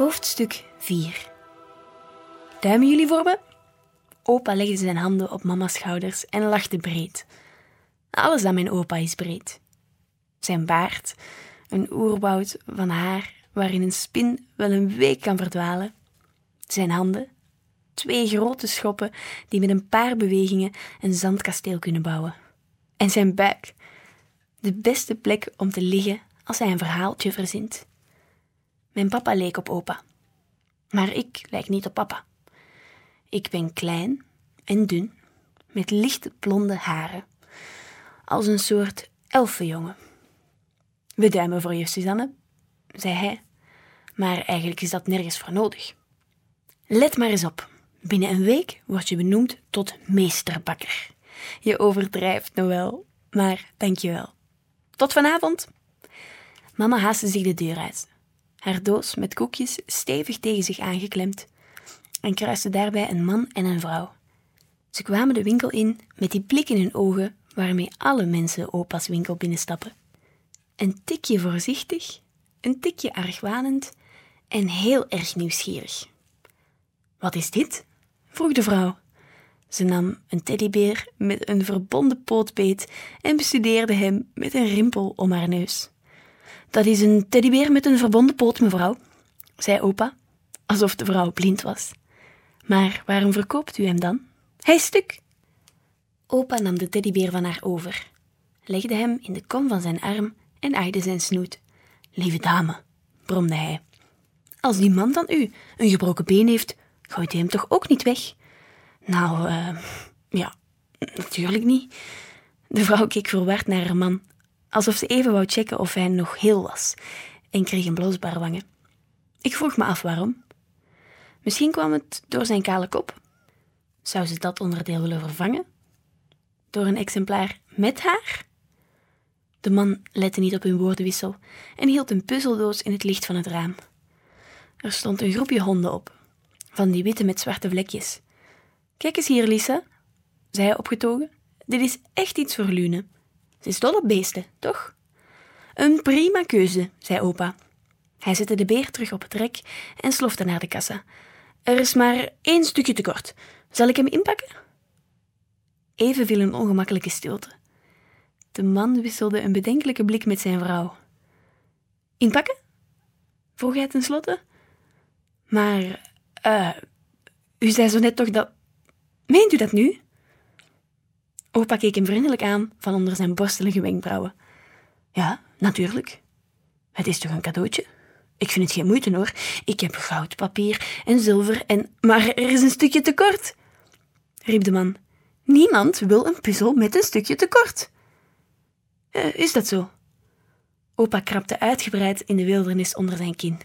Hoofdstuk 4 Duimen jullie voor me? Opa legde zijn handen op mama's schouders en lachte breed. Alles aan mijn opa is breed. Zijn baard, een oerwoud van haar waarin een spin wel een week kan verdwalen. Zijn handen, twee grote schoppen die met een paar bewegingen een zandkasteel kunnen bouwen. En zijn buik, de beste plek om te liggen als hij een verhaaltje verzint. Mijn papa leek op opa, maar ik lijk niet op papa. Ik ben klein en dun, met lichte blonde haren, als een soort elfenjongen. We duimen voor je, Suzanne, zei hij, maar eigenlijk is dat nergens voor nodig. Let maar eens op, binnen een week word je benoemd tot meesterbakker. Je overdrijft nog wel, maar dank je wel. Tot vanavond. Mama haastte zich de deur uit, haar doos met koekjes stevig tegen zich aangeklemd, en kruiste daarbij een man en een vrouw. Ze kwamen de winkel in met die blik in hun ogen waarmee alle mensen opa's winkel binnenstappen. Een tikje voorzichtig, een tikje argwanend en heel erg nieuwsgierig. Wat is dit? vroeg de vrouw. Ze nam een teddybeer met een verbonden pootbeet en bestudeerde hem met een rimpel om haar neus. Dat is een teddybeer met een verbonden poot, mevrouw, zei opa, alsof de vrouw blind was. Maar waarom verkoopt u hem dan? Hij is stuk. Opa nam de teddybeer van haar over, legde hem in de kom van zijn arm en aaide zijn snoet. Lieve dame, bromde hij. Als die man van u een gebroken been heeft, gooit hij hem toch ook niet weg? Nou, uh, ja, natuurlijk niet. De vrouw keek verward naar haar man, alsof ze even wou checken of hij nog heel was, en kreeg een blosbare wangen. Ik vroeg me af waarom. Misschien kwam het door zijn kale kop. Zou ze dat onderdeel willen vervangen? Door een exemplaar met haar? De man lette niet op hun woordenwissel en hield een puzzeldoos in het licht van het raam. Er stond een groepje honden op, van die witte met zwarte vlekjes. Kijk eens hier, Lisa, zei hij opgetogen. Dit is echt iets voor Lune. Ze is dol op beesten, toch? Een prima keuze, zei opa. Hij zette de beer terug op het rek en slofte naar de kassa. Er is maar één stukje tekort. Zal ik hem inpakken? Even viel een ongemakkelijke stilte. De man wisselde een bedenkelijke blik met zijn vrouw. Inpakken? vroeg hij tenslotte. Maar, uh, u zei zo net toch dat. Meent u dat nu? Opa keek hem vriendelijk aan van onder zijn borstelige wenkbrauwen. Ja, natuurlijk. Het is toch een cadeautje? Ik vind het geen moeite hoor. Ik heb goud, papier en zilver en. Maar er is een stukje tekort, riep de man. Niemand wil een puzzel met een stukje tekort. Uh, is dat zo? Opa krabde uitgebreid in de wildernis onder zijn kin.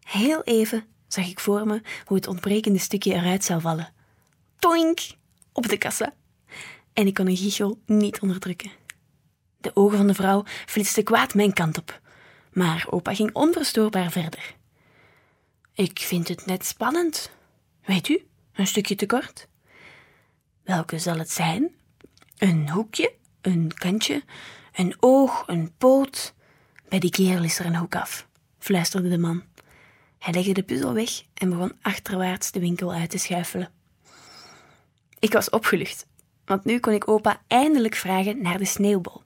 Heel even zag ik voor me hoe het ontbrekende stukje eruit zou vallen. Toink! Op de kassa. En ik kon een giechel niet onderdrukken. De ogen van de vrouw flitsten kwaad mijn kant op, maar opa ging onverstoorbaar verder. Ik vind het net spannend. Weet u, een stukje tekort. Welke zal het zijn? Een hoekje, een kantje, een oog, een poot. Bij die kerel is er een hoek af, fluisterde de man. Hij legde de puzzel weg en begon achterwaarts de winkel uit te schuifelen. Ik was opgelucht, want nu kon ik opa eindelijk vragen naar de sneeuwbol.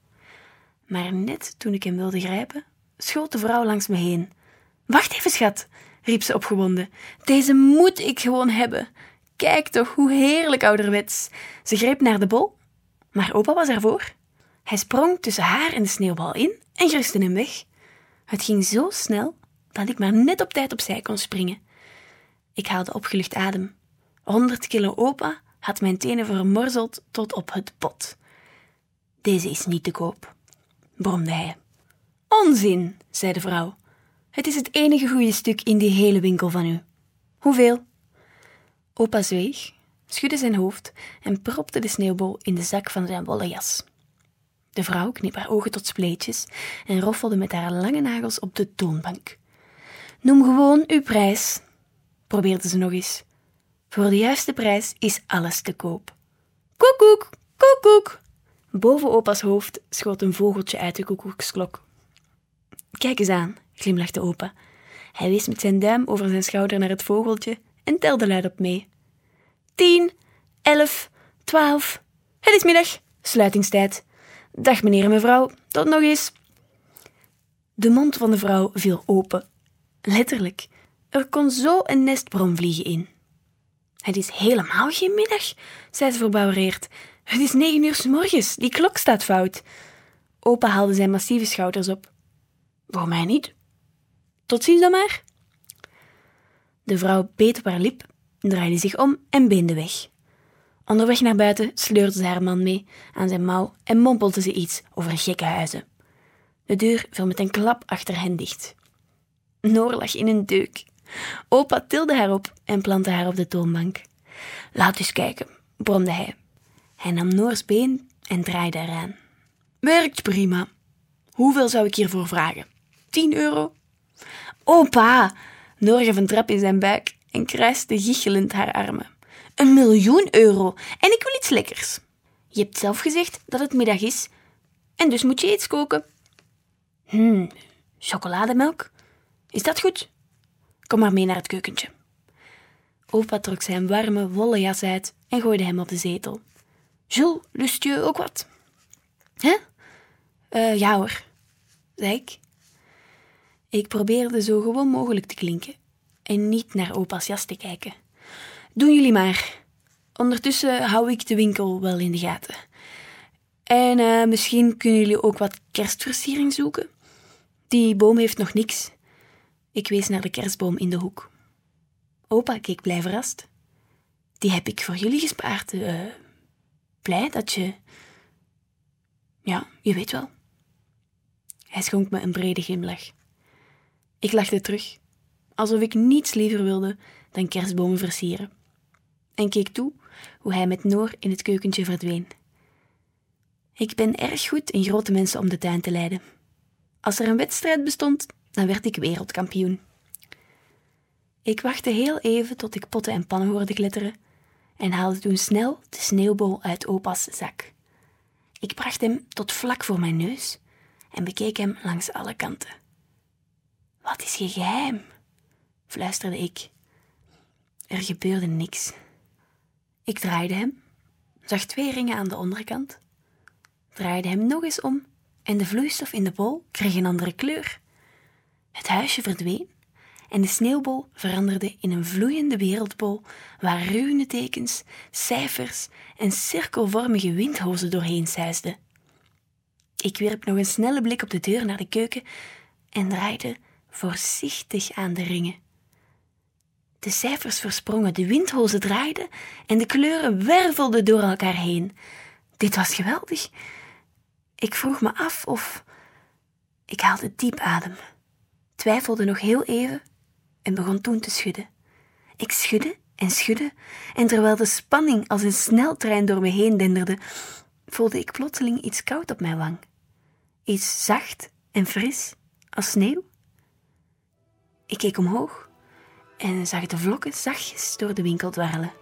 Maar net toen ik hem wilde grijpen, schoot de vrouw langs me heen. Wacht even, schat, riep ze opgewonden. Deze moet ik gewoon hebben. Kijk toch, hoe heerlijk ouderwets. Ze greep naar de bol, maar opa was ervoor. Hij sprong tussen haar en de sneeuwbal in en griste hem weg. Het ging zo snel dat ik maar net op tijd opzij kon springen. Ik haalde opgelucht adem. Honderd kilo opa had mijn tenen vermorzeld tot op het bot. Deze is niet te koop, bromde hij. Onzin, zei de vrouw. Het is het enige goede stuk in die hele winkel van u. Hoeveel? Opa zweeg, schudde zijn hoofd en propte de sneeuwbol in de zak van zijn wollen jas. De vrouw kneep haar ogen tot spleetjes en roffelde met haar lange nagels op de toonbank. Noem gewoon uw prijs, probeerde ze nog eens. Voor de juiste prijs is alles te koop. Koekoek, koekoek. Boven opa's hoofd schoot een vogeltje uit de koekoeksklok. Kijk eens aan, glimlachte opa. Hij wees met zijn duim over zijn schouder naar het vogeltje en telde luidop mee. Tien, elf, twaalf. Het is middag, sluitingstijd. Dag meneer en mevrouw, tot nog eens. De mond van de vrouw viel open. Letterlijk, er kon zo een nest bromvliegen in. Het is helemaal geen middag, zei ze verbouwereerd. Het is negen uur s morgens, die klok staat fout. Opa haalde zijn massieve schouders op. Voor mij niet. Tot ziens dan maar. De vrouw beet op haar lip, draaide zich om en beende weg. Onderweg naar buiten sleurde ze haar man mee aan zijn mouw en mompelde ze iets over gekke huizen. De deur viel met een klap achter hen dicht. Noor lag in een deuk. Opa tilde haar op en plantte haar op de toonbank. Laat eens kijken, bromde hij. Hij nam Noors been en draaide eraan. Werkt prima. Hoeveel zou ik hiervoor vragen? Tien euro? Opa! Noor gaf een trap in zijn buik en kruiste gichelend haar armen. Een miljoen euro en ik wil iets lekkers. Je hebt zelf gezegd dat het middag is en dus moet je iets koken. Hm, chocolademelk? Is dat goed? Kom maar mee naar het keukentje. Opa trok zijn warme wollen jas uit en gooide hem op de zetel. Jules, lust je ook wat? Hè? Uh, ja hoor, zei ik. Ik probeerde zo gewoon mogelijk te klinken en niet naar opa's jas te kijken. Doen jullie maar. Ondertussen hou ik de winkel wel in de gaten. En uh, misschien kunnen jullie ook wat kerstversiering zoeken. Die boom heeft nog niks. Ik wees naar de kerstboom in de hoek. Opa keek blij verrast. Die heb ik voor jullie gespaard. Uh, blij dat je. Ja, je weet wel. Hij schonk me een brede glimlach. Ik lachte terug, alsof ik niets liever wilde dan kerstbomen versieren. En keek toe hoe hij met Noor in het keukentje verdween. Ik ben erg goed in grote mensen om de tuin te leiden. Als er een wedstrijd bestond, dan werd ik wereldkampioen. Ik wachtte heel even tot ik potten en pannen hoorde glitteren en haalde toen snel de sneeuwbol uit opa's zak. Ik bracht hem tot vlak voor mijn neus en bekeek hem langs alle kanten. Wat is je geheim? fluisterde ik. Er gebeurde niks. Ik draaide hem, zag twee ringen aan de onderkant, draaide hem nog eens om en de vloeistof in de bol kreeg een andere kleur. Het huisje verdween en de sneeuwbol veranderde in een vloeiende wereldbol waar runetekens, cijfers en cirkelvormige windhozen doorheen suisden. Ik wierp nog een snelle blik op de deur naar de keuken en draaide voorzichtig aan de ringen. De cijfers versprongen, de windhozen draaiden en de kleuren wervelden door elkaar heen. Dit was geweldig. Ik vroeg me af of. Ik haalde diep adem, twijfelde nog heel even en begon toen te schudden. Ik schudde en schudde, en terwijl de spanning als een sneltrein door me heen denderde, voelde ik plotseling iets koud op mijn wang. Iets zacht en fris, als sneeuw. Ik keek omhoog en zag de vlokken zachtjes door de winkel dwarrelen.